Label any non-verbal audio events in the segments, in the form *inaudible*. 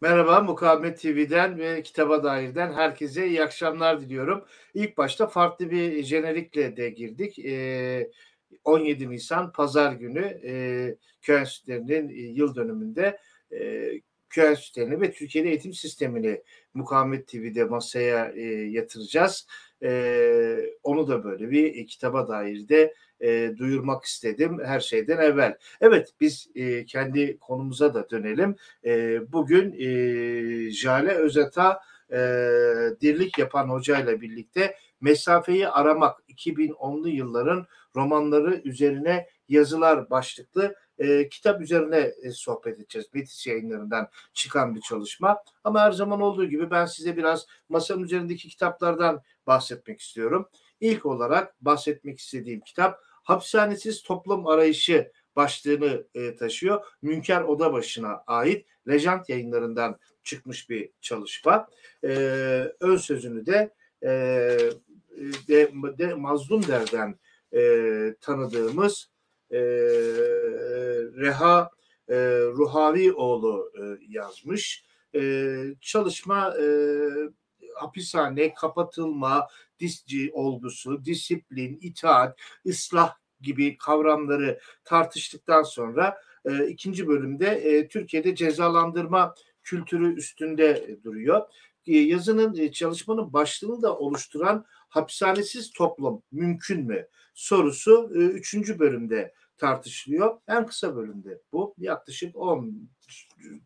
Merhaba, Mukavemet TV'den ve Kitaba Dair'den herkese iyi akşamlar diliyorum. İlk başta farklı bir jenerikle de girdik. Ee, 17 Nisan Pazar günü e, köy enstitülerinin yıl dönümünde e, köy ve Türkiye'de eğitim sistemini Mukavemet TV'de masaya e, yatıracağız. E, onu da böyle bir e, kitaba dair de e, duyurmak istedim her şeyden evvel. Evet biz e, kendi konumuza da dönelim. E, bugün e, Jale Özeta e, dirlik yapan hocayla birlikte mesafeyi aramak 2010'lu yılların romanları üzerine yazılar başlıklı e, kitap üzerine e, sohbet edeceğiz. Metis yayınlarından çıkan bir çalışma. Ama her zaman olduğu gibi ben size biraz masanın üzerindeki kitaplardan bahsetmek istiyorum. İlk olarak bahsetmek istediğim kitap Hapishanesiz Toplum Arayışı başlığını e, taşıyor. Münker Odabaşı'na ait Lejant yayınlarından çıkmış bir çalışma. E, ön sözünü de, e, de, de Mazlum Der'den e, tanıdığımız e, Reha e, Ruhavioğlu e, yazmış. E, çalışma e, hapishane, kapatılma, disci olgusu, disiplin, itaat, ıslah gibi kavramları tartıştıktan sonra e, ikinci bölümde e, Türkiye'de cezalandırma kültürü üstünde duruyor. E, yazının e, çalışmanın başlığını da oluşturan hapishanesiz toplum mümkün mü sorusu e, üçüncü bölümde tartışılıyor. En kısa bölümde bu yaklaşık 10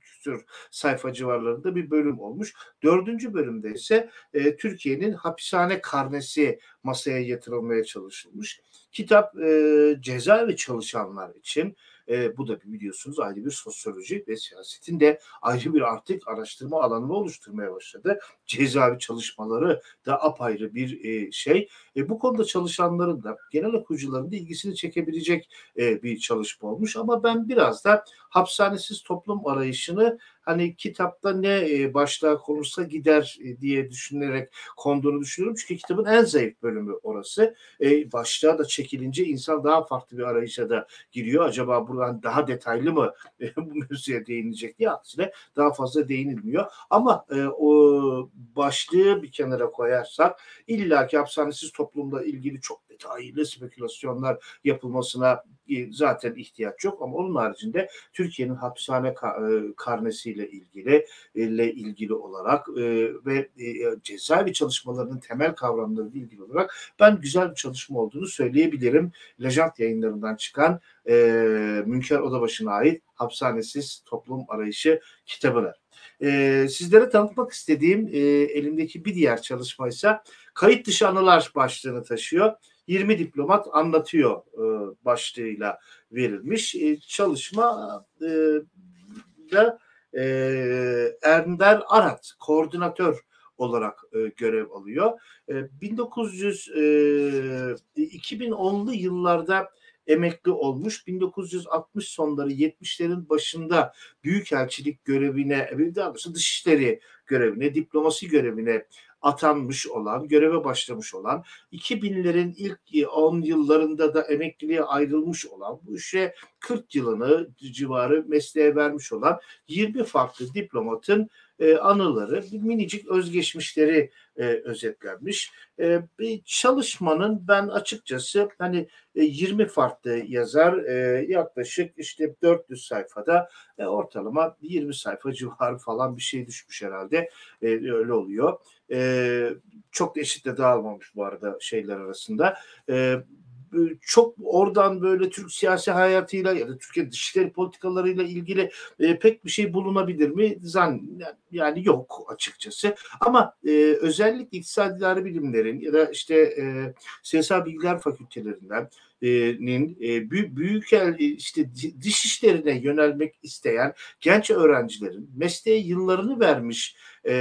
küsur sayfa civarlarında bir bölüm olmuş. Dördüncü bölümde ise e, Türkiye'nin hapishane karnesi masaya yatırılmaya çalışılmış. Kitap e, cezaevi çalışanlar için e, bu da biliyorsunuz ayrı bir sosyoloji ve siyasetin de ayrı bir artık araştırma alanını oluşturmaya başladı. Cezaevi çalışmaları da apayrı bir e, şey. E, bu konuda çalışanların da genel okuyucuların da ilgisini çekebilecek e, bir çalışma olmuş ama ben biraz da hapishanesiz toplum arayışını hani kitapta ne e, başlığa konursa gider e, diye düşünerek konduğunu düşünüyorum. Çünkü kitabın en zayıf bölümü orası. E, başlığa da çekilince insan daha farklı bir arayışa da giriyor. Acaba buradan daha detaylı mı *laughs* bu mevzuya değinilecek diye aksine daha fazla değinilmiyor. Ama o başlığı bir kenara koyarsak illaki hapishanesiz toplumla ilgili çok detaylı spekülasyonlar yapılmasına e, zaten ihtiyaç yok ama onun haricinde Türkiye'nin hapishane e, karnesiyle ilgili ile ilgili olarak e, ve cezaevi çalışmalarının temel kavramlarıyla ilgili olarak ben güzel bir çalışma olduğunu söyleyebilirim. Lejant yayınlarından çıkan Münker Odabaşı'na ait Hapishanesiz Toplum Arayışı kitabını. E, sizlere tanıtmak istediğim e, elimdeki bir diğer çalışma ise kayıt dışı anılar başlığını taşıyor. 20 diplomat anlatıyor e, başlığıyla verilmiş. E, çalışma e, da e, Ender Arat koordinatör olarak görev alıyor. E, 1900 e, 2010'lu yıllarda emekli olmuş. 1960 sonları 70'lerin başında büyükelçilik görevine, daha doğrusu dışişleri görevine, diplomasi görevine atanmış olan, göreve başlamış olan, 2000'lerin ilk 10 yıllarında da emekliliğe ayrılmış olan, bu işe 40 yılını civarı mesleğe vermiş olan 20 farklı diplomatın e, anıları, minicik özgeçmişleri e, özetlenmiş. E, bir çalışmanın ben açıkçası hani e, 20 farklı yazar yaklaşık işte 400 sayfada ortalama 20 sayfa civarı falan bir şey düşmüş herhalde. Öyle oluyor. E, çok eşit de dağılmamış bu arada şeyler arasında. E, çok oradan böyle Türk siyasi hayatıyla ya da Türkiye dışişleri politikalarıyla ilgili e, pek bir şey bulunabilir mi? Zan yani yok açıkçası. Ama e, özellikle iktisadi bilimlerin ya da işte e, siyasal bilgiler fakültelerinden nin e, büyük el işte diş işlerine yönelmek isteyen genç öğrencilerin mesleğe yıllarını vermiş e,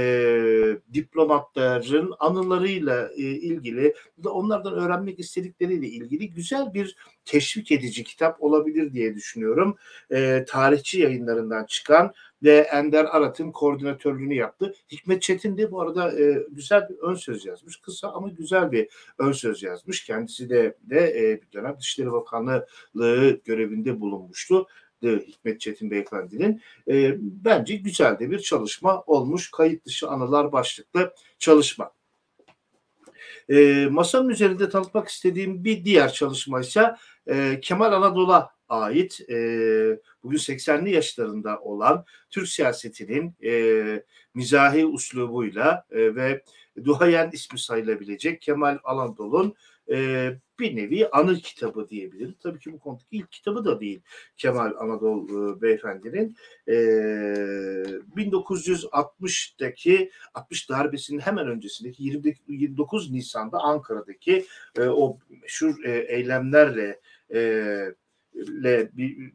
diplomatların anılarıyla e, ilgili onlardan öğrenmek istedikleriyle ilgili güzel bir teşvik edici kitap olabilir diye düşünüyorum. E, tarihçi yayınlarından çıkan ve Ender Arat'ın koordinatörlüğünü yaptı. Hikmet Çetin de bu arada e, güzel bir ön söz yazmış. Kısa ama güzel bir ön söz yazmış. Kendisi de, de e, bir dönem Dışişleri Bakanlığı görevinde bulunmuştu. Hikmet Çetin Beyefendi'nin. E, bence güzel de bir çalışma olmuş. Kayıt dışı anılar başlıklı çalışma. E, masanın üzerinde tanıtmak istediğim bir diğer çalışma ise e, Kemal Anadolu'a ait e, bugün 80'li yaşlarında olan Türk siyasetinin e, mizahi uslubuyla e, ve duayen ismi sayılabilecek Kemal Anadolu'nun e, bir nevi anı kitabı diyebilirim. Tabii ki bu konudaki ilk kitabı da değil Kemal Anadolu e, Beyefendi'nin. E, 1960'daki 60 darbesinin hemen öncesindeki 20, 29 Nisan'da Ankara'daki e, o meşhur e, eylemlerle e, le bir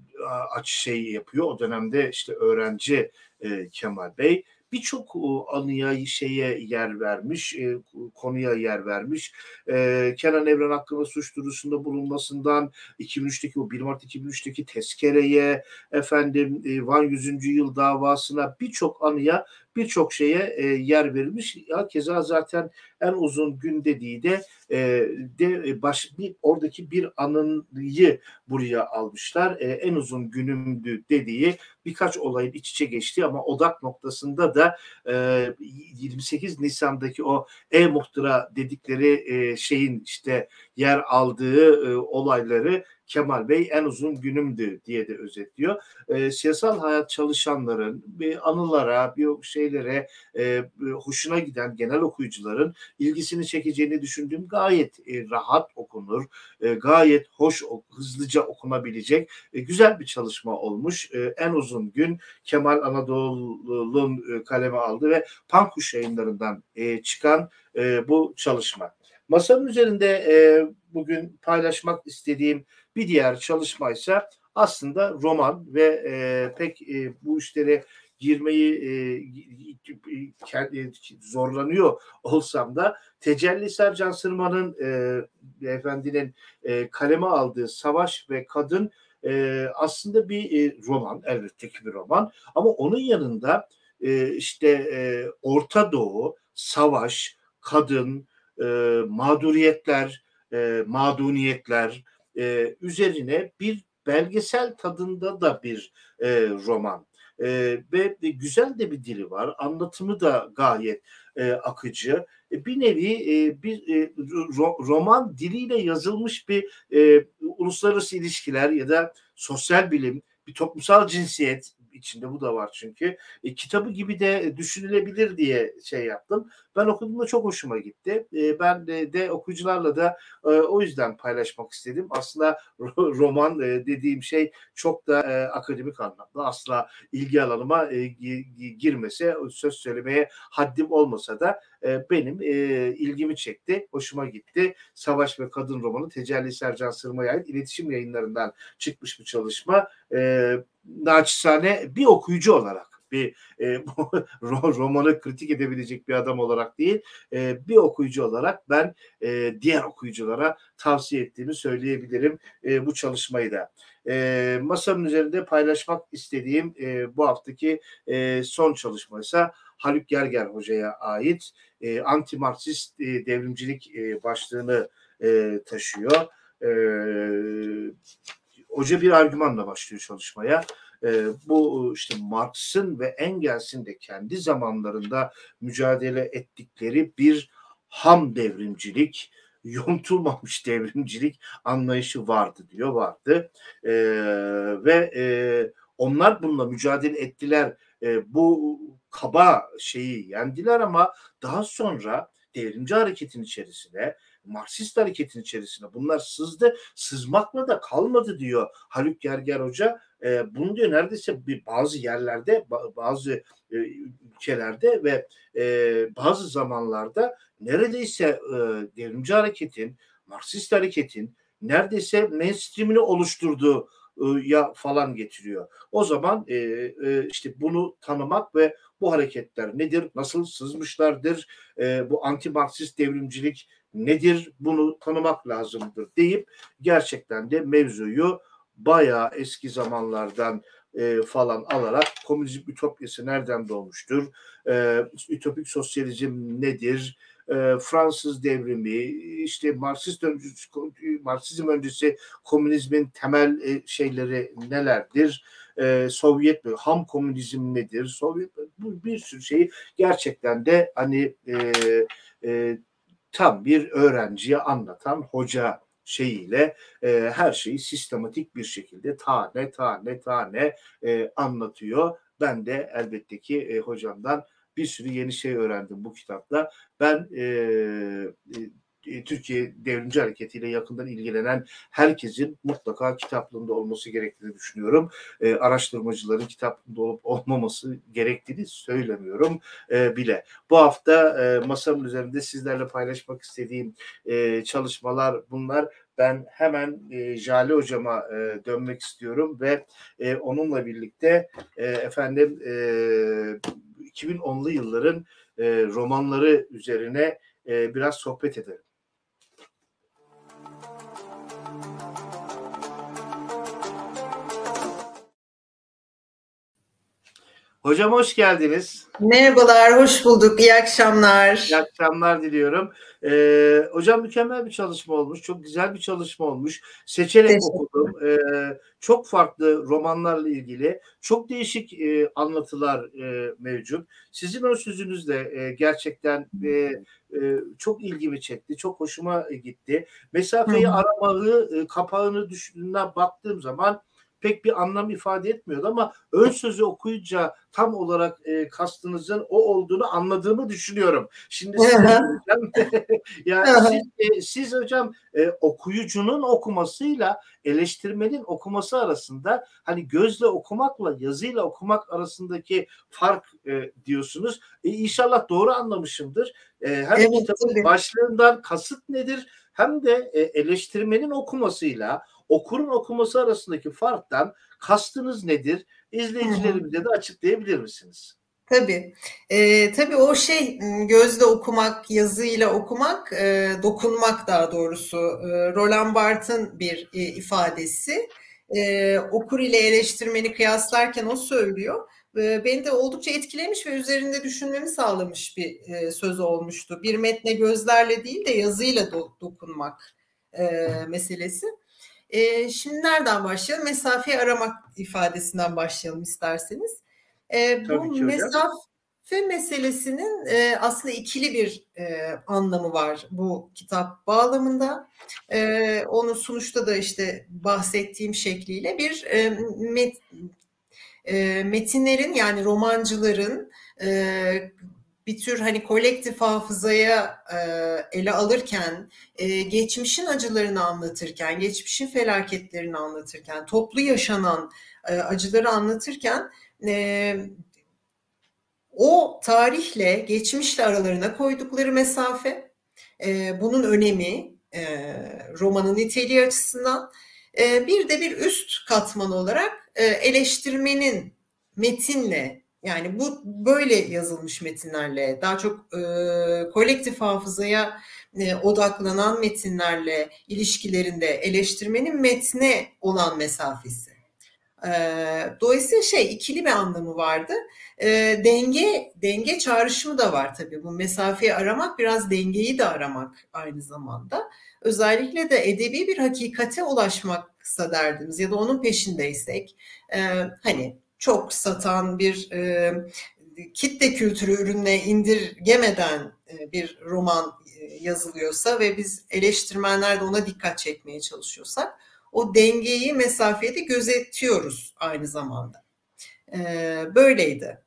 aç şey yapıyor. O dönemde işte öğrenci e, Kemal Bey birçok anıya şeye yer vermiş, e, konuya yer vermiş. E, Kenan Evren hakkında suç duyurusunda bulunmasından 2003'teki o 1 Mart 2003'teki tezkereye, efendim e, Van 100. yıl davasına birçok anıya birçok şeye e, yer verilmiş. Ya keza zaten en uzun gün dediği de e, de baş bir oradaki bir anıyı buraya almışlar. E, en uzun günümdü dediği birkaç olayın iç içe geçti ama odak noktasında da e, 28 Nisan'daki o e-muhtıra dedikleri e, şeyin işte yer aldığı e, olayları Kemal Bey en uzun günümdü diye de özetliyor. E, siyasal hayat çalışanların bir anılara, bir şeylere e, hoşuna giden genel okuyucuların ilgisini çekeceğini düşündüğüm gayet e, rahat okunur, e, gayet hoş, hızlıca okunabilecek e, güzel bir çalışma olmuş. E, en uzun gün Kemal Anadolu'nun e, kaleme aldı ve Pankuş yayınlarından e, çıkan e, bu çalışma. Masanın üzerinde e, bugün paylaşmak istediğim bir diğer çalışma ise aslında roman ve e, pek e, bu işlere girmeyi e, e, zorlanıyor olsam da Tecelli Sercan Sırman'ın e, efendinin e, kaleme aldığı Savaş ve Kadın e, aslında bir e, roman elbette ki bir roman. Ama onun yanında e, işte e, Orta Doğu, savaş, kadın, e, mağduriyetler, e, mağduniyetler e, üzerine bir belgesel tadında da bir e, roman. E, ve güzel de bir dili var. Anlatımı da gayet e, akıcı. E, bir nevi e, bir e, ro, roman diliyle yazılmış bir e, uluslararası ilişkiler ya da sosyal bilim, bir toplumsal cinsiyet içinde bu da var çünkü. E, kitabı gibi de düşünülebilir diye şey yaptım. Ben okuduğumda çok hoşuma gitti. E, ben de, okuyucularla da e, o yüzden paylaşmak istedim. Aslında *laughs* roman e, dediğim şey çok da e, akademik anlamda asla ilgi alanıma girmese söz söylemeye haddim olmasa da benim ilgimi çekti. Hoşuma gitti. Savaş ve Kadın romanı Tecelli Sercan Sırma'ya ait iletişim yayınlarından çıkmış bir çalışma. E, naçizane bir okuyucu olarak bir e, *laughs* romanı kritik edebilecek bir adam olarak değil e, bir okuyucu olarak ben e, diğer okuyuculara tavsiye ettiğimi söyleyebilirim e, bu çalışmayı da. E, masamın üzerinde paylaşmak istediğim e, bu haftaki e, son çalışma ise Haluk Gerger Hoca'ya ait e, anti-Marksist e, devrimcilik e, başlığını e, taşıyor. E, hoca bir argümanla başlıyor çalışmaya e, bu işte Marx'ın ve Engels'in de kendi zamanlarında mücadele ettikleri bir ham devrimcilik, *laughs* yontulmamış devrimcilik anlayışı vardı diyor vardı e, ve e, onlar bununla mücadele ettiler e, bu kaba şeyi yendiler ama daha sonra devrimci hareketin içerisine Marksist hareketin içerisine bunlar sızdı. Sızmakla da kalmadı diyor Haluk Gerger Hoca. E, bunu diyor neredeyse bir bazı yerlerde bazı e, ülkelerde ve e, bazı zamanlarda neredeyse e, devrimci hareketin, Marksist hareketin neredeyse mainstreamini oluşturduğu ya falan getiriyor. O zaman e, e, işte bunu tanımak ve bu hareketler nedir, nasıl sızmışlardır, e, bu anti Marksist devrimcilik nedir bunu tanımak lazımdır deyip gerçekten de mevzuyu bayağı eski zamanlardan e, falan alarak komünizm ütopyası nereden doğmuştur? E, ütopik sosyalizm nedir? E, Fransız devrimi, işte Marksist öncesi, Marksizm öncesi komünizmin temel e, şeyleri nelerdir? e, Sovyet ham komünizm nedir? Sovyet bu bir sürü şeyi gerçekten de hani e, e, tam bir öğrenciye anlatan hoca şeyiyle e, her şeyi sistematik bir şekilde tane tane tane e, anlatıyor. Ben de elbette ki e, hocamdan bir sürü yeni şey öğrendim bu kitapta. Ben e, e, Türkiye Devrimci Hareketi ile yakından ilgilenen herkesin mutlaka kitaplığında olması gerektiğini düşünüyorum. E, araştırmacıların kitaplığında olup olmaması gerektiğini söylemiyorum e, bile. Bu hafta e, masamın üzerinde sizlerle paylaşmak istediğim e, çalışmalar bunlar. Ben hemen e, Jale hocama e, dönmek istiyorum ve e, onunla birlikte e, efendim e, 2010'lu yılların e, romanları üzerine e, biraz sohbet edelim. Hocam hoş geldiniz. Merhabalar, hoş bulduk. İyi akşamlar. İyi akşamlar diliyorum. Ee, hocam mükemmel bir çalışma olmuş. Çok güzel bir çalışma olmuş. Seçerek okudum. Ee, çok farklı romanlarla ilgili çok değişik e, anlatılar e, mevcut. Sizin o sözünüz de e, gerçekten e, e, çok ilgimi çekti. Çok hoşuma gitti. Mesafeyi aramağı, e, kapağını düşündüğünden baktığım zaman pek bir anlam ifade etmiyordu ama ön sözü okuyunca tam olarak e, kastınızın o olduğunu anladığımı düşünüyorum. Şimdi siz hocam, *laughs* yani siz, e, siz hocam e, okuyucunun okumasıyla eleştirmenin okuması arasında hani gözle okumakla yazıyla okumak arasındaki fark e, diyorsunuz. E, inşallah doğru anlamışımdır. E, hem evet, kitabın başlığından kasıt nedir hem de e, eleştirmenin okumasıyla okurun okuması arasındaki farktan kastınız nedir? İzleyicilerimize de açıklayabilir misiniz? Tabii. E, tabii o şey gözle okumak, yazıyla okumak, e, dokunmak daha doğrusu. E, Roland Barthes'ın bir e, ifadesi. E, okur ile eleştirmeni kıyaslarken o söylüyor. E, beni de oldukça etkilemiş ve üzerinde düşünmemi sağlamış bir e, söz olmuştu. Bir metne gözlerle değil de yazıyla do- dokunmak e, meselesi. E, şimdi nereden başlayalım? Mesafeyi aramak ifadesinden başlayalım isterseniz. E, bu mesafe meselesinin e, aslında ikili bir e, anlamı var bu kitap bağlamında. E, onu sunuşta da işte bahsettiğim şekliyle bir e, met, e, metinlerin yani romancıların e, bir tür hani kolektif hafızaya e, ele alırken, e, geçmişin acılarını anlatırken, geçmişin felaketlerini anlatırken, toplu yaşanan e, acıları anlatırken e, o tarihle, geçmişle aralarına koydukları mesafe, e, bunun önemi e, romanın niteliği açısından e, bir de bir üst katman olarak e, eleştirmenin metinle yani bu böyle yazılmış metinlerle daha çok e, kolektif hafızaya e, odaklanan metinlerle ilişkilerinde eleştirmenin metne olan mesafesi. E, dolayısıyla şey ikili bir anlamı vardı. E, denge denge çağrışımı da var tabii. Bu mesafeyi aramak biraz dengeyi de aramak aynı zamanda. Özellikle de edebi bir hakikate ulaşmaksa derdimiz ya da onun peşindeysek e, hani çok satan bir e, kitle kültürü ürününe indirgemeden e, bir roman e, yazılıyorsa ve biz eleştirmenler de ona dikkat çekmeye çalışıyorsak o dengeyi mesafede gözetiyoruz aynı zamanda. E, böyleydi.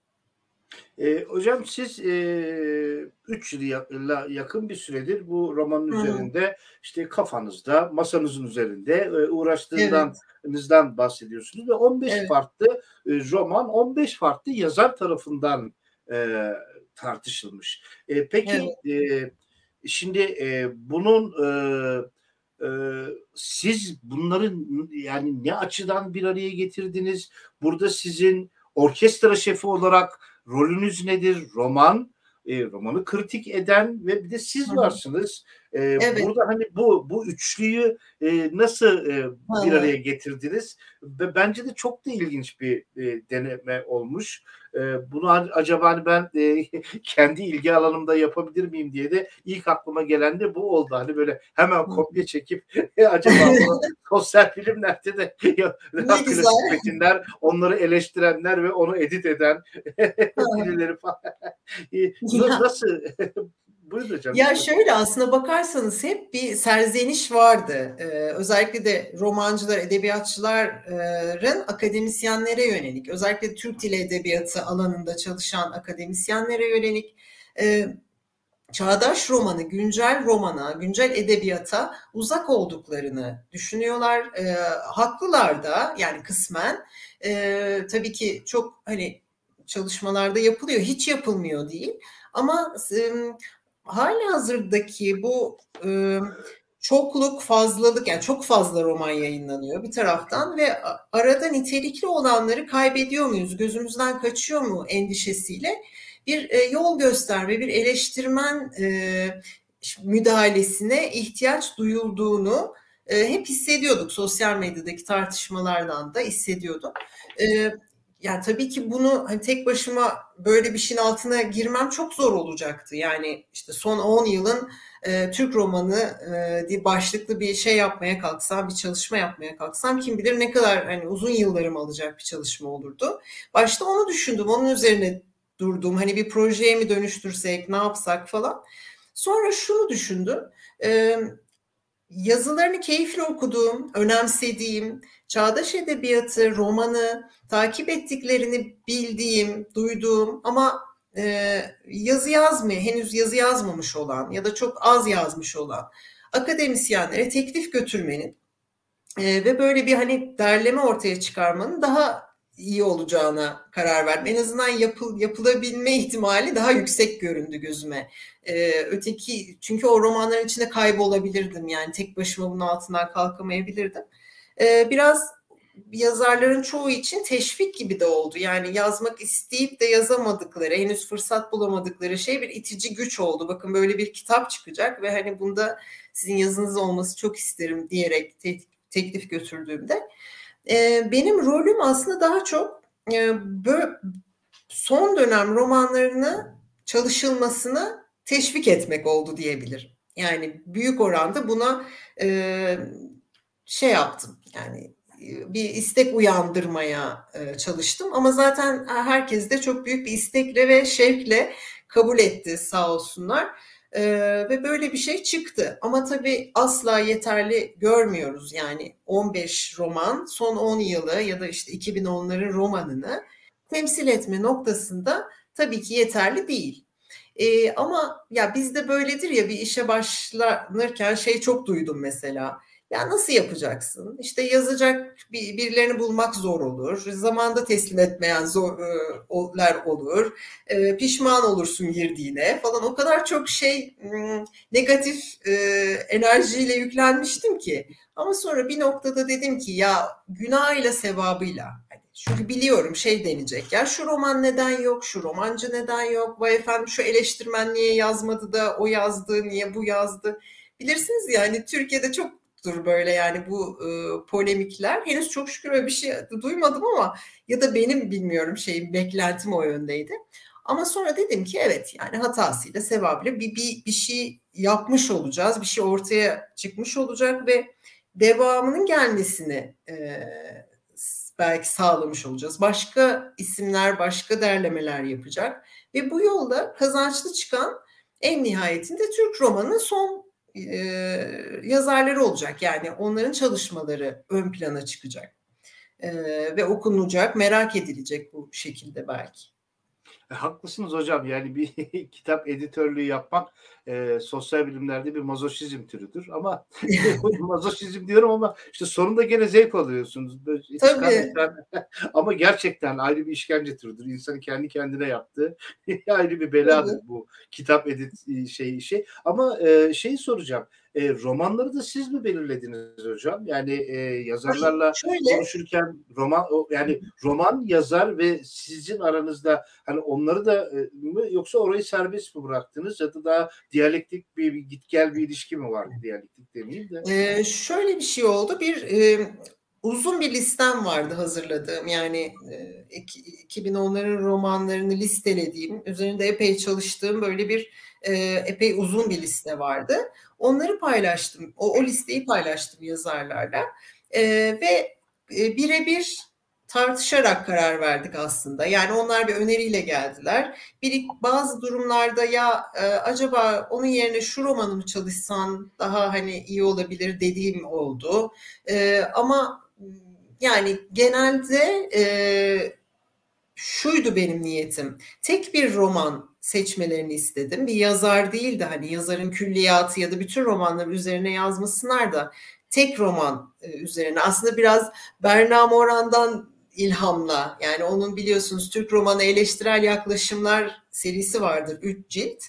E, hocam siz 3 e, yıla yakın bir süredir bu romanın Hı. üzerinde işte kafanızda, masanızın üzerinde e, uğraştığından evet. bahsediyorsunuz ve 15 evet. farklı e, roman 15 farklı yazar tarafından e, tartışılmış. E, peki evet. e, şimdi e, bunun e, e, siz bunların yani ne açıdan bir araya getirdiniz? Burada sizin orkestra şefi olarak rolünüz nedir? Roman e, romanı kritik eden ve bir de siz varsınız. E, evet. Burada hani bu bu üçlüyü e, nasıl e, bir araya getirdiniz? Ve bence de çok da ilginç bir e, deneme olmuş. E, bunu acaba hani ben e, *laughs* kendi ilgi alanımda yapabilir miyim diye de ilk aklıma gelen de bu oldu. Hani böyle hemen kopya çekip *laughs* e, acaba *laughs* sosyal filmlerde de klasik metinler, onları eleştirenler ve onu edit eden birileri falan. Nasıl Buyurun hocam. Ya şöyle aslında bakarsanız hep bir serzeniş vardı. Ee, özellikle de romancılar, edebiyatçıların akademisyenlere yönelik, özellikle Türk Dili Edebiyatı alanında çalışan akademisyenlere yönelik e, çağdaş romanı, güncel romana, güncel edebiyata uzak olduklarını düşünüyorlar. E, haklılar da yani kısmen. E, tabii ki çok hani çalışmalarda yapılıyor, hiç yapılmıyor değil. Ama e, hali hazırdaki bu e, çokluk, fazlalık yani çok fazla roman yayınlanıyor bir taraftan ve arada nitelikli olanları kaybediyor muyuz, gözümüzden kaçıyor mu endişesiyle bir e, yol gösterme, bir eleştirmen e, müdahalesine ihtiyaç duyulduğunu e, hep hissediyorduk. Sosyal medyadaki tartışmalardan da hissediyordum. E, yani tabii ki bunu hani tek başıma böyle bir şeyin altına girmem çok zor olacaktı. Yani işte son 10 yılın e, Türk romanı e, başlıklı bir şey yapmaya kalksam, bir çalışma yapmaya kalksam kim bilir ne kadar hani uzun yıllarım alacak bir çalışma olurdu. Başta onu düşündüm, onun üzerine durdum. Hani bir projeye mi dönüştürsek, ne yapsak falan. Sonra şunu düşündüm. E, yazılarını keyifle okuduğum, önemsediğim, çağdaş edebiyatı, romanı takip ettiklerini bildiğim, duyduğum ama e, yazı yazmıyor, henüz yazı yazmamış olan ya da çok az yazmış olan akademisyenlere teklif götürmenin e, ve böyle bir hani derleme ortaya çıkarmanın daha iyi olacağına karar verdim. En azından yapıl, yapılabilme ihtimali daha yüksek göründü gözüme. Ee, öteki çünkü o romanların içinde kaybolabilirdim yani tek başıma bunun altından kalkamayabilirdim. Ee, biraz yazarların çoğu için teşvik gibi de oldu. Yani yazmak isteyip de yazamadıkları, henüz fırsat bulamadıkları şey bir itici güç oldu. Bakın böyle bir kitap çıkacak ve hani bunda sizin yazınız olması çok isterim diyerek te- teklif götürdüğümde benim rolüm aslında daha çok son dönem romanlarını çalışılmasını teşvik etmek oldu diyebilirim. Yani büyük oranda buna şey yaptım. Yani bir istek uyandırmaya çalıştım ama zaten herkes de çok büyük bir istekle ve şevkle kabul etti sağ olsunlar. Ee, ve böyle bir şey çıktı. Ama tabii asla yeterli görmüyoruz. Yani 15 roman son 10 yılı ya da işte 2010'ların romanını temsil etme noktasında tabii ki yeterli değil. Ee, ama ya bizde böyledir ya bir işe başlanırken şey çok duydum mesela. Ya nasıl yapacaksın? İşte yazacak bir, birilerini bulmak zor olur. Zamanda teslim etmeyen zorlar e, olur. E, pişman olursun girdiğine falan. O kadar çok şey negatif e, enerjiyle yüklenmiştim ki. Ama sonra bir noktada dedim ki ya günah ile sevabıyla hani çünkü biliyorum şey denecek ya şu roman neden yok, şu romancı neden yok, vay efendim şu eleştirmen niye yazmadı da o yazdı, niye bu yazdı. Bilirsiniz yani Türkiye'de çok dur böyle yani bu e, polemikler. Henüz çok şükür öyle bir şey duymadım ama ya da benim bilmiyorum şeyim beklentim o yöndeydi. Ama sonra dedim ki evet yani hatasıyla sevabıyla bir, bir, bir şey yapmış olacağız. Bir şey ortaya çıkmış olacak ve devamının gelmesini e, belki sağlamış olacağız. Başka isimler, başka derlemeler yapacak. Ve bu yolda kazançlı çıkan en nihayetinde Türk romanının son e, yazarları olacak. Yani onların çalışmaları ön plana çıkacak e, ve okunacak, merak edilecek bu şekilde belki. E, haklısınız hocam. Yani bir *laughs* kitap editörlüğü yapmak e, sosyal bilimlerde bir mazoşizm türüdür. Ama *laughs* mazoşizm diyorum ama işte sonunda gene zevk alıyorsunuz. Tabii. *laughs* ama gerçekten ayrı bir işkence türüdür. İnsanın kendi kendine yaptığı ayrı bir beladır Tabii. bu kitap edit şey işi. Ama e, şeyi soracağım. E, romanları da siz mi belirlediniz hocam? Yani e, yazarlarla Şöyle, konuşurken roman yani roman yazar ve sizin aranızda hani onları da e, mı yoksa orayı serbest mi bıraktınız ya da daha diyalektik bir, bir git gel bir ilişki mi vardı diyalektik demeyeyim de. E, şöyle bir şey oldu. Bir e, uzun bir listem vardı hazırladığım. Yani e, 2010'ların romanlarını listelediğim, üzerinde epey çalıştığım böyle bir e, epey uzun bir liste vardı. Onları paylaştım. O, o listeyi paylaştım yazarlarla. E, ve e, birebir tartışarak karar verdik aslında. Yani onlar bir öneriyle geldiler. Bir bazı durumlarda ya e, acaba onun yerine şu romanı mı çalışsan daha hani iyi olabilir dediğim oldu. E, ama yani genelde e, şuydu benim niyetim. Tek bir roman seçmelerini istedim. Bir yazar değil de hani yazarın külliyatı ya da bütün romanları üzerine yazmasınlar da tek roman e, üzerine. Aslında biraz Berna Moran'dan ilhamla yani onun biliyorsunuz Türk romanı eleştirel yaklaşımlar serisi vardır. Üç cilt.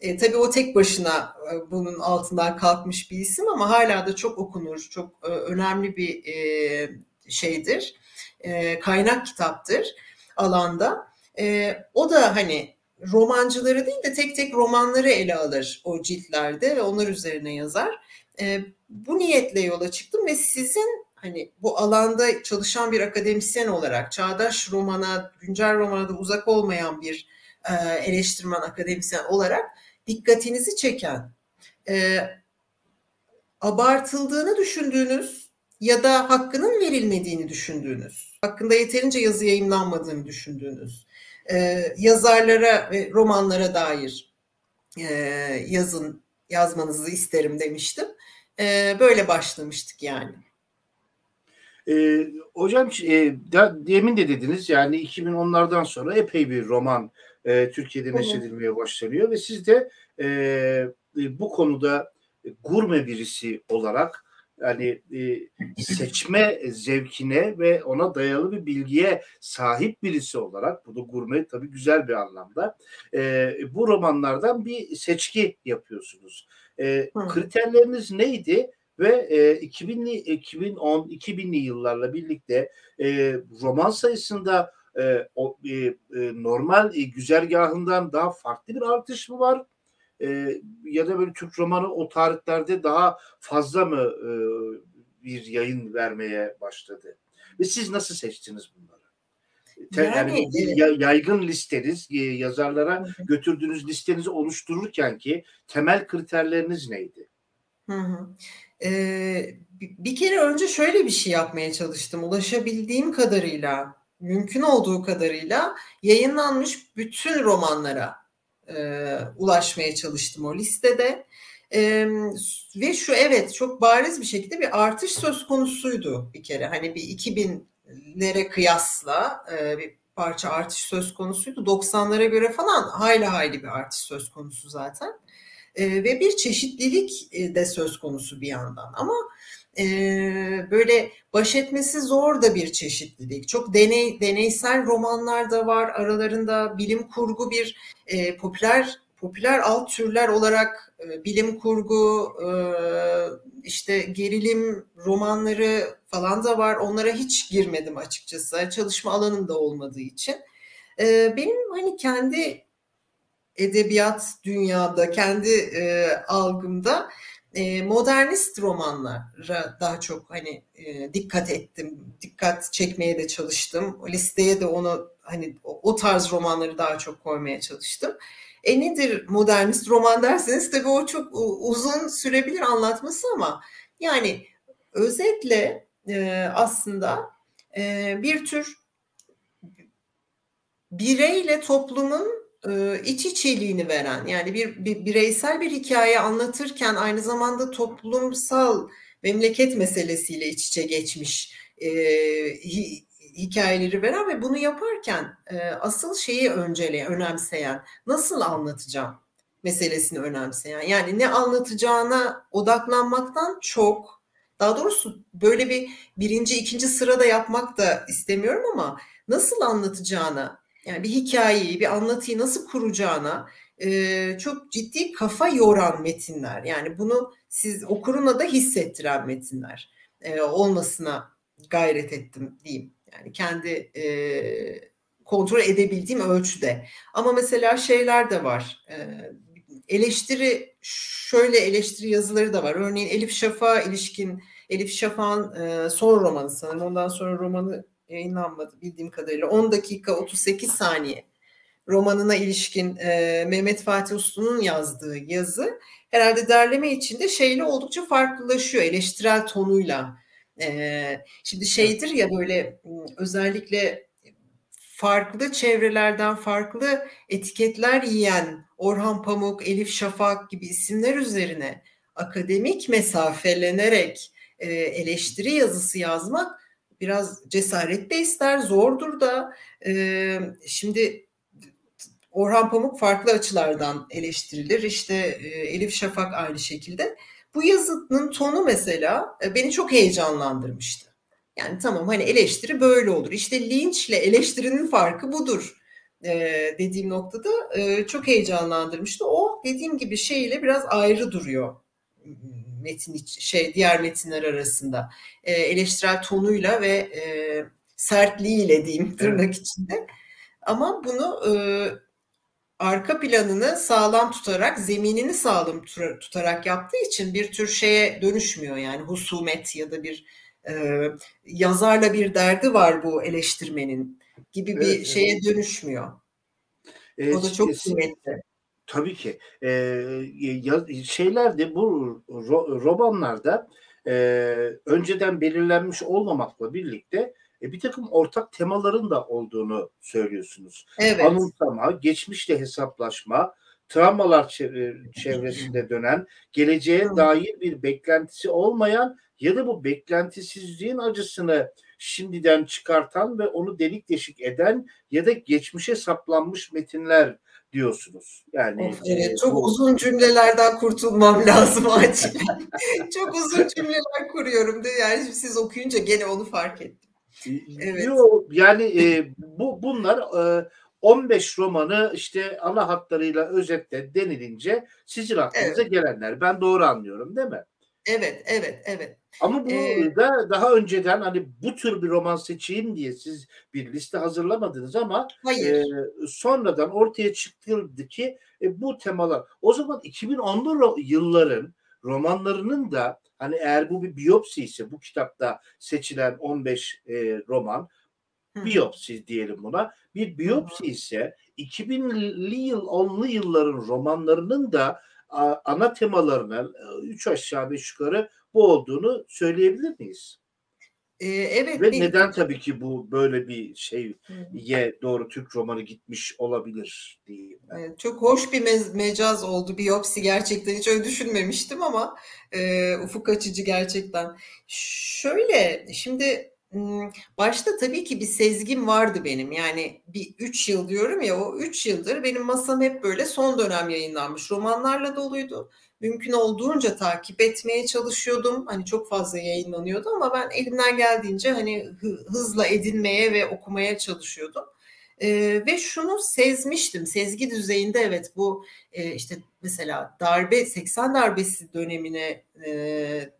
E, tabii o tek başına e, bunun altından kalkmış bir isim ama hala da çok okunur, çok e, önemli bir e, şeydir. E, kaynak kitaptır alanda. E, o da hani romancıları değil de tek tek romanları ele alır o ciltlerde ve onlar üzerine yazar. E, bu niyetle yola çıktım ve sizin hani bu alanda çalışan bir akademisyen olarak çağdaş romana, güncel romana da uzak olmayan bir e, eleştirmen akademisyen olarak dikkatinizi çeken, e, abartıldığını düşündüğünüz ya da hakkının verilmediğini düşündüğünüz, hakkında yeterince yazı yayınlanmadığını düşündüğünüz, e, yazarlara ve romanlara dair e, yazın yazmanızı isterim demiştim. E, böyle başlamıştık yani. E, hocam e, demin de dediniz yani 2010'lardan sonra epey bir roman e, Türkiye'de neşredilmeye başlanıyor ve siz de e, e, bu konuda gurme birisi olarak yani e, seçme zevkine ve ona dayalı bir bilgiye sahip birisi olarak bu da gurme tabii güzel bir anlamda e, bu romanlardan bir seçki yapıyorsunuz. E, kriterleriniz neydi? Ve e, 2000'li 2010 2000'li yıllarla birlikte e, roman sayısında e, o, e, e, normal e, güzergahından daha farklı bir artış mı var? E, ya da böyle Türk romanı o tarihlerde daha fazla mı e, bir yayın vermeye başladı? Ve siz nasıl seçtiniz bunları? Yani, yani yaygın listeniz, yazarlara götürdüğünüz listenizi oluştururken ki temel kriterleriniz neydi? Hı hı. Ee, bir kere önce şöyle bir şey yapmaya çalıştım. Ulaşabildiğim kadarıyla, mümkün olduğu kadarıyla yayınlanmış bütün romanlara e, ulaşmaya çalıştım o listede. E, ve şu evet çok bariz bir şekilde bir artış söz konusuydu bir kere. Hani bir 2000'lere kıyasla e, bir parça artış söz konusuydu. 90'lara göre falan hayli hayli bir artış söz konusu zaten. E, ve bir çeşitlilik e, de söz konusu bir yandan. Ama e, böyle baş etmesi zor da bir çeşitlilik. Çok deney deneysel romanlar da var. Aralarında bilim kurgu bir e, popüler popüler alt türler olarak e, bilim kurgu, e, işte gerilim romanları falan da var. Onlara hiç girmedim açıkçası. Çalışma alanım da olmadığı için. E, benim hani kendi edebiyat dünyada, kendi e, algımda modernist romanlara daha çok hani dikkat ettim. Dikkat çekmeye de çalıştım. Listeye de onu hani o, tarz romanları daha çok koymaya çalıştım. E nedir modernist roman derseniz tabii o çok uzun sürebilir anlatması ama yani özetle aslında bir tür bireyle toplumun iç içeliğini veren yani bir, bir bireysel bir hikaye anlatırken aynı zamanda toplumsal memleket meselesiyle iç içe geçmiş e, hi, hikayeleri veren ve bunu yaparken e, asıl şeyi önceleyen, önemseyen, nasıl anlatacağım meselesini önemseyen. Yani ne anlatacağına odaklanmaktan çok, daha doğrusu böyle bir birinci, ikinci sırada yapmak da istemiyorum ama nasıl anlatacağına yani bir hikayeyi, bir anlatıyı nasıl kuracağına e, çok ciddi kafa yoran metinler. Yani bunu siz okuruna da hissettiren metinler e, olmasına gayret ettim diyeyim. Yani kendi e, kontrol edebildiğim ölçüde. Ama mesela şeyler de var. E, eleştiri şöyle eleştiri yazıları da var. Örneğin Elif Şafak'a ilişkin Elif Şafak'ın e, son romanı sanırım. Ondan sonra romanı yayınlanmadı bildiğim kadarıyla. 10 dakika 38 saniye romanına ilişkin e, Mehmet Fatih Uslu'nun yazdığı yazı herhalde derleme içinde şeyle oldukça farklılaşıyor eleştirel tonuyla. E, şimdi şeydir ya böyle özellikle farklı çevrelerden farklı etiketler yiyen Orhan Pamuk, Elif Şafak gibi isimler üzerine akademik mesafelenerek e, eleştiri yazısı yazmak biraz cesaret de ister, zordur da. E, şimdi Orhan Pamuk farklı açılardan eleştirilir. İşte e, Elif Şafak aynı şekilde. Bu yazının tonu mesela e, beni çok heyecanlandırmıştı. Yani tamam hani eleştiri böyle olur. İşte linçle eleştirinin farkı budur e, dediğim noktada çok heyecanlandırmıştı. O dediğim gibi şeyle biraz ayrı duruyor metin şey diğer metinler arasında e, eleştirel tonuyla ve e, sertliğiyle diyeyim tırnak evet. içinde. Ama bunu e, arka planını sağlam tutarak, zeminini sağlam tutarak yaptığı için bir tür şeye dönüşmüyor yani husumet ya da bir e, yazarla bir derdi var bu eleştirmenin gibi bir evet, şeye evet. dönüşmüyor. Evet, o da çok kıymetli. Tabii ki. Ee, şeyler de bu ro- romanlarda e, önceden belirlenmiş olmamakla birlikte e, bir takım ortak temaların da olduğunu söylüyorsunuz. Evet. Anımsama, geçmişle hesaplaşma, travmalar *laughs* çevresinde dönen, geleceğe dair bir beklentisi olmayan ya da bu beklentisizliğin acısını şimdiden çıkartan ve onu delik deşik eden ya da geçmişe saplanmış metinler diyorsunuz. Yani of, evet, e, çok bu... uzun cümlelerden kurtulmam *laughs* lazım acilen. çok uzun cümleler kuruyorum da yani siz okuyunca gene onu fark ettim. Evet. Yo, yani e, bu bunlar e, 15 romanı işte ana hatlarıyla özetle denilince sizin aklınıza evet. gelenler. Ben doğru anlıyorum değil mi? Evet, evet, evet. Ama bu ee, da daha önceden hani bu tür bir roman seçeyim diye siz bir liste hazırlamadınız ama hayır. E, sonradan ortaya çıktı ki e, bu temalar. O zaman 2010'lu yılların romanlarının da hani eğer bu bir biyopsi ise bu kitapta seçilen 15 e, roman biyopsi diyelim buna. Bir biyopsi ise 2000'li yıl 10'lu yılların romanlarının da ana temalarına üç aşağı beş yukarı bu olduğunu söyleyebilir miyiz? Ee, evet. Ve neden tabii ki bu böyle bir şeye doğru Türk romanı gitmiş olabilir diyeyim ben. çok hoş bir me- mecaz oldu biyopsi gerçekten hiç öyle düşünmemiştim ama e, ufuk açıcı gerçekten. Şöyle şimdi Başta tabii ki bir sezgim vardı benim. Yani bir üç yıl diyorum ya o üç yıldır benim masam hep böyle son dönem yayınlanmış romanlarla doluydu. Mümkün olduğunca takip etmeye çalışıyordum. Hani çok fazla yayınlanıyordu ama ben elimden geldiğince hani hızla edinmeye ve okumaya çalışıyordum. Ee, ve şunu sezmiştim. Sezgi düzeyinde evet bu e, işte mesela darbe 80 darbesi dönemine e,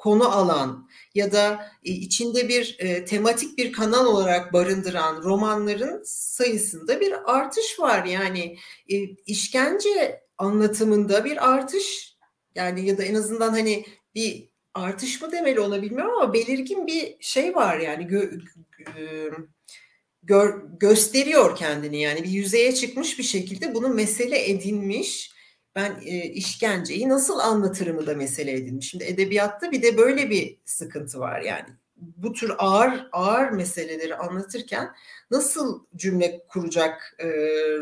konu alan ya da e, içinde bir e, tematik bir kanal olarak barındıran romanların sayısında bir artış var. Yani e, işkence anlatımında bir artış yani ya da en azından hani bir artış mı demeli ona ama belirgin bir şey var yani gö, gö, gösteriyor kendini yani bir yüzeye çıkmış bir şekilde bunu mesele edinmiş ben e, işkenceyi nasıl anlatırımı da mesele edindim. Şimdi edebiyatta bir de böyle bir sıkıntı var yani. Bu tür ağır ağır meseleleri anlatırken nasıl cümle kuracak e,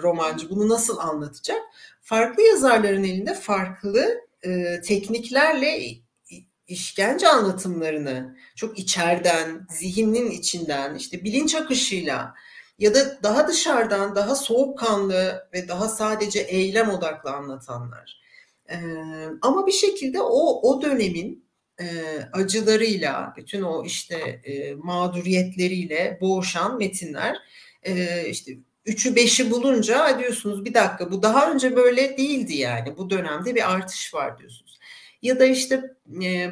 romancı, bunu nasıl anlatacak? Farklı yazarların elinde farklı e, tekniklerle işkence anlatımlarını çok içeriden, zihnin içinden, işte bilinç akışıyla ya da daha dışarıdan daha soğukkanlı ve daha sadece eylem odaklı anlatanlar. Ee, ama bir şekilde o o dönemin e, acılarıyla, bütün o işte e, mağduriyetleriyle boğuşan metinler e, işte üçü beşi bulunca diyorsunuz bir dakika bu daha önce böyle değildi yani bu dönemde bir artış var diyorsunuz. Ya da işte e,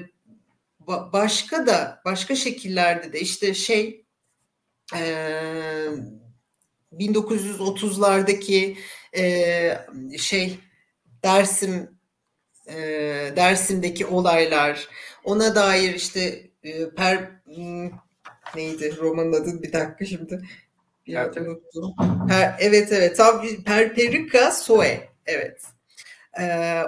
başka da başka şekillerde de işte şey e, 1930'lardaki e, şey Dersim e, Dersim'deki olaylar ona dair işte e, per hmm, neydi romanın adı bir dakika şimdi bir unuttum. Per, evet evet tam Perperika Soe evet. Ee,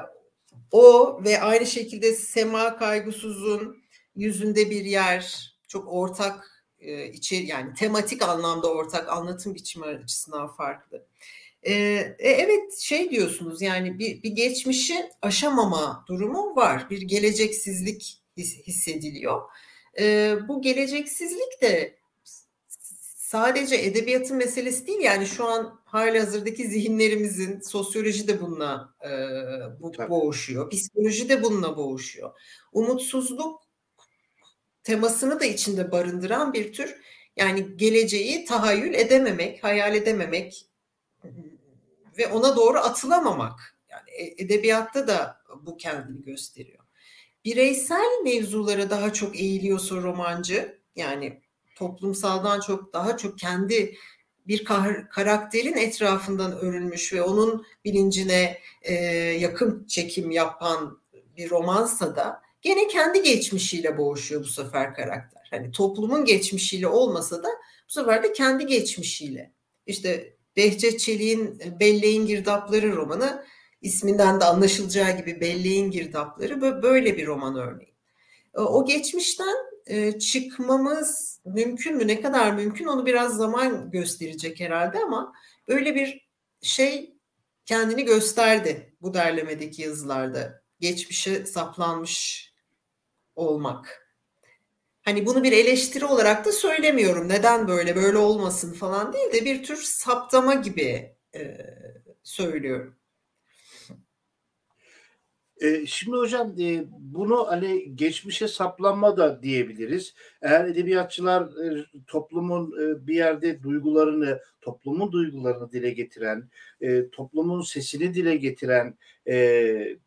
o ve aynı şekilde Sema Kaygısız'ın yüzünde bir yer çok ortak e, içeri yani tematik anlamda ortak anlatım biçimi açısından farklı. E, evet şey diyorsunuz yani bir, bir geçmişi aşamama durumu var. Bir geleceksizlik his, hissediliyor. E, bu geleceksizlik de sadece edebiyatın meselesi değil yani şu an hali hazırdaki zihinlerimizin sosyoloji de bununla e, bu, boğuşuyor. Psikoloji de bununla boğuşuyor. Umutsuzluk temasını da içinde barındıran bir tür yani geleceği tahayyül edememek, hayal edememek ve ona doğru atılamamak. Yani e, edebiyatta da bu kendini gösteriyor. Bireysel mevzulara daha çok eğiliyorsa romancı yani toplumsaldan çok daha çok kendi bir karakterin etrafından örülmüş ve onun bilincine e, yakın çekim yapan bir romansa da gene kendi geçmişiyle boğuşuyor bu sefer karakter. Hani toplumun geçmişiyle olmasa da bu sefer de kendi geçmişiyle. İşte Behçet Çelik'in Belleğin Girdapları romanı isminden de anlaşılacağı gibi Belleğin Girdapları böyle bir roman örneği. O geçmişten e, çıkmamız mümkün mü? Ne kadar mümkün onu biraz zaman gösterecek herhalde ama böyle bir şey kendini gösterdi bu derlemedeki yazılarda. Geçmişe saplanmış olmak. Hani bunu bir eleştiri olarak da söylemiyorum. Neden böyle böyle olmasın falan değil de bir tür saptama gibi e, söylüyorum. E, şimdi hocam e, bunu hani geçmişe saplanma da diyebiliriz. Eğer edebiyatçılar e, toplumun e, bir yerde duygularını, toplumun duygularını dile getiren, e, toplumun sesini dile getiren e, e,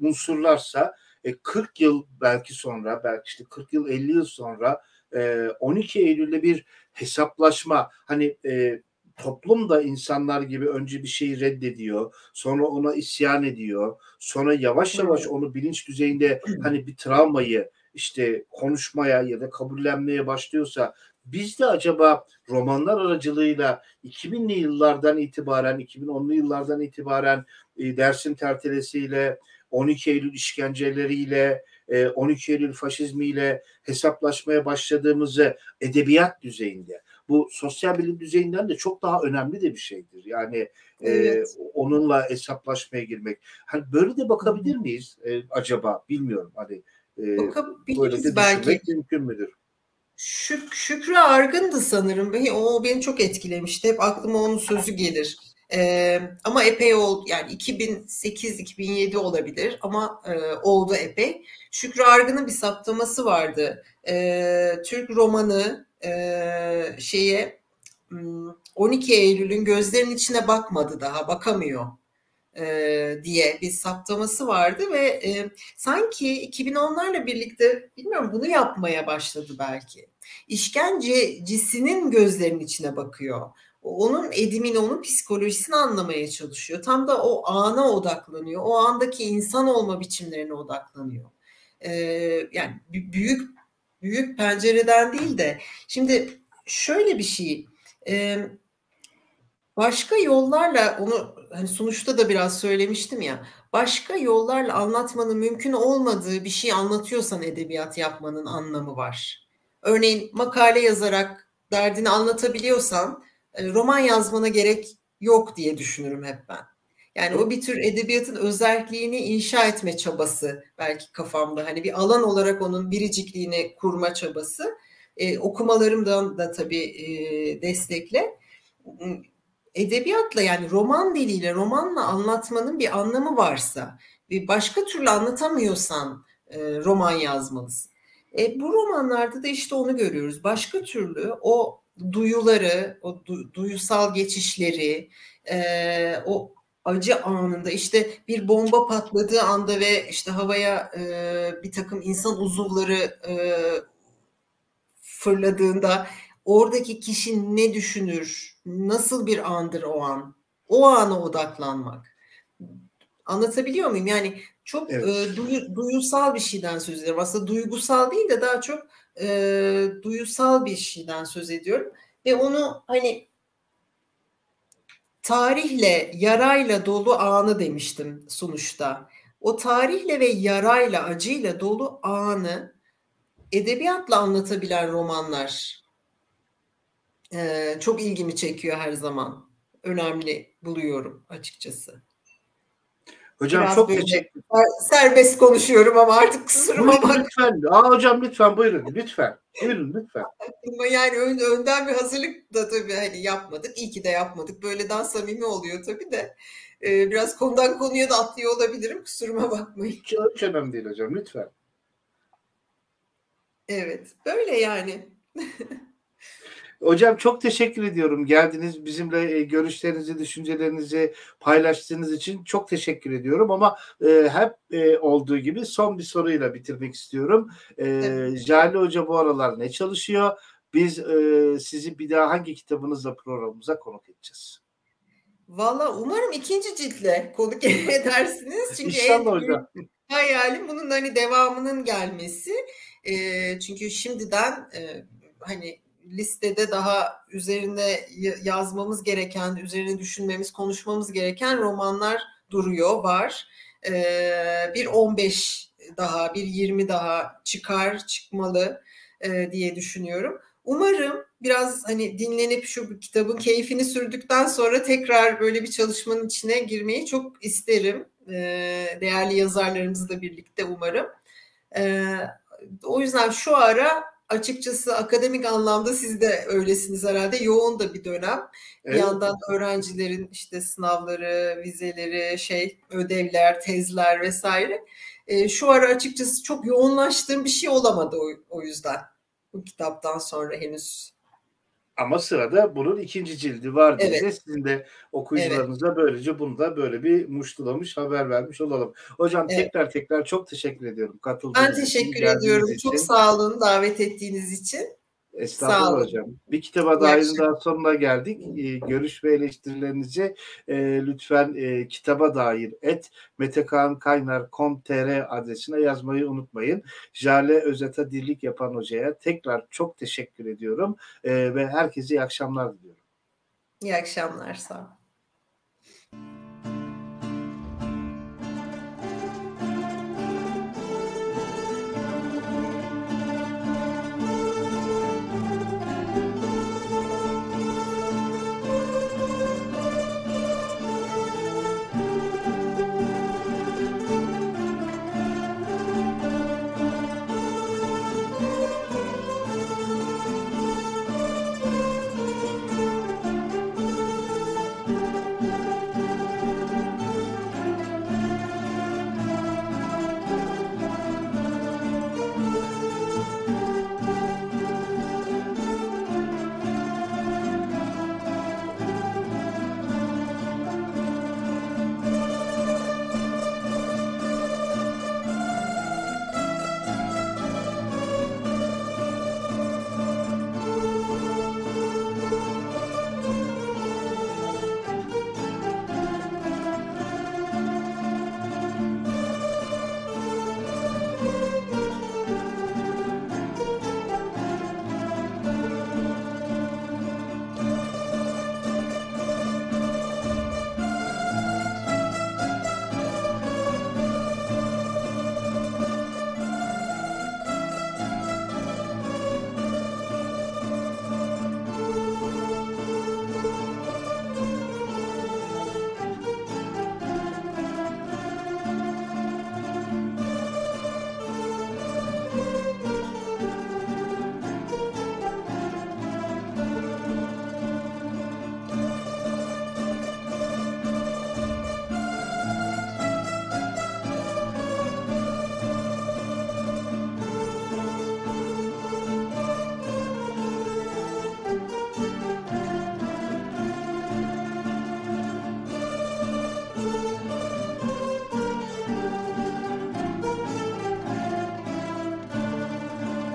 unsurlarsa e, 40 yıl belki sonra, belki işte 40 yıl 50 yıl sonra e, 12 Eylül'de bir hesaplaşma. Hani e, toplum da insanlar gibi önce bir şeyi reddediyor, sonra ona isyan ediyor, sonra yavaş yavaş onu bilinç düzeyinde hani bir travmayı işte konuşmaya ya da kabullenmeye başlıyorsa biz de acaba romanlar aracılığıyla 2000'li yıllardan itibaren, 2010'lu yıllardan itibaren e, Dersim tertelesiyle, 12 Eylül işkenceleriyle, 12 e, Eylül faşizmiyle hesaplaşmaya başladığımızı edebiyat düzeyinde bu sosyal bilim düzeyinden de çok daha önemli de bir şeydir. Yani e, evet. e, onunla hesaplaşmaya girmek. Hani böyle de bakabilir miyiz e, acaba? Bilmiyorum. Hani e, böyle de belki. mümkün müdür? Şük, Şükrü Argın'dı sanırım. O beni çok etkilemişti. Hep aklıma onun sözü gelir. Ee, ama epey oldu yani 2008-2007 olabilir ama e, oldu epey. Şükrü Argın'ın bir saptaması vardı. Ee, Türk romanı e, şeye 12 hmm, Eylül'ün gözlerinin içine bakmadı daha bakamıyor e, diye bir saptaması vardı ve e, sanki 2010'larla birlikte bilmiyorum bunu yapmaya başladı belki. İşkencecisinin gözlerinin içine bakıyor. Onun edimini, onun psikolojisini anlamaya çalışıyor. Tam da o ana odaklanıyor. O andaki insan olma biçimlerine odaklanıyor. Ee, yani büyük büyük pencereden değil de şimdi şöyle bir şey e, başka yollarla onu hani sonuçta da biraz söylemiştim ya başka yollarla anlatmanın mümkün olmadığı bir şey anlatıyorsan edebiyat yapmanın anlamı var. Örneğin makale yazarak derdini anlatabiliyorsan e, roman yazmana gerek yok diye düşünürüm hep ben. Yani o bir tür edebiyatın özelliğini inşa etme çabası belki kafamda. Hani bir alan olarak onun biricikliğini kurma çabası. E, okumalarımdan da tabii e, destekle. Edebiyatla yani roman diliyle, romanla anlatmanın bir anlamı varsa, bir başka türlü anlatamıyorsan e, roman yazmalısın. E, bu romanlarda da işte onu görüyoruz. Başka türlü o duyuları, o du, duyusal geçişleri, e, o acı anında işte bir bomba patladığı anda ve işte havaya e, bir takım insan uzuvları e, fırladığında oradaki kişi ne düşünür? Nasıl bir andır o an? O ana odaklanmak. Anlatabiliyor muyum? Yani çok evet. e, duyu, duyusal bir şeyden söz ediyorum. Aslında duygusal değil de daha çok e, duyusal bir şeyden söz ediyorum. Ve onu hani tarihle, yarayla dolu anı demiştim sonuçta. O tarihle ve yarayla, acıyla dolu anı edebiyatla anlatabilen romanlar e, çok ilgimi çekiyor her zaman. Önemli buluyorum açıkçası. Hocam Biraz çok teşekkür Serbest konuşuyorum ama artık kusuruma bak. Lütfen. Aa, hocam lütfen buyurun. Lütfen. Buyurun lütfen. Yani ön, önden bir hazırlık da tabii hani yapmadık. İyi ki de yapmadık. Böyle daha samimi oluyor tabii de. Ee, biraz konudan konuya da atlıyor olabilirim. Kusuruma bakmayın. Hiç, hiç önemli değil hocam. Lütfen. Evet. Böyle yani. *laughs* Hocam çok teşekkür ediyorum. Geldiniz bizimle e, görüşlerinizi, düşüncelerinizi paylaştığınız için çok teşekkür ediyorum. Ama e, hep e, olduğu gibi son bir soruyla bitirmek istiyorum. E, evet. Jale Hoca bu aralar ne çalışıyor? Biz e, sizi bir daha hangi kitabınızla programımıza konuk edeceğiz? Valla umarım ikinci ciltle konuk edersiniz. *laughs* Çünkü İnşallah hocam. Hayalim bunun hani devamının gelmesi. E, çünkü şimdiden e, hani listede daha üzerine yazmamız gereken, üzerine düşünmemiz, konuşmamız gereken romanlar duruyor, var. Ee, bir 15 daha, bir 20 daha çıkar, çıkmalı e, diye düşünüyorum. Umarım biraz hani dinlenip şu kitabın keyfini sürdükten sonra tekrar böyle bir çalışmanın içine girmeyi çok isterim. Ee, değerli yazarlarımızla birlikte umarım. Ee, o yüzden şu ara açıkçası akademik anlamda siz de öylesiniz herhalde. Yoğun da bir dönem. Evet. Bir yandan öğrencilerin işte sınavları, vizeleri, şey ödevler, tezler vesaire. E, şu ara açıkçası çok yoğunlaştığım bir şey olamadı o, o yüzden. Bu kitaptan sonra henüz ama sırada bunun ikinci cildi var diye evet. sizin de okuyucularınıza evet. böylece bunu da böyle bir muştulamış haber vermiş olalım. Hocam evet. tekrar tekrar çok teşekkür ediyorum katıldığınız için. Ben teşekkür ediyorum. Için. Çok sağ olun davet ettiğiniz için. Estağfurullah hocam. Bir kitaba dair daha sonuna geldik. Ee, görüş ve eleştirilerinizi e, lütfen e, kitaba dair et metekankaynar.com.tr adresine yazmayı unutmayın. Jale Özet'e dirlik yapan hocaya tekrar çok teşekkür ediyorum e, ve herkese iyi akşamlar diliyorum. İyi akşamlar sağ olun.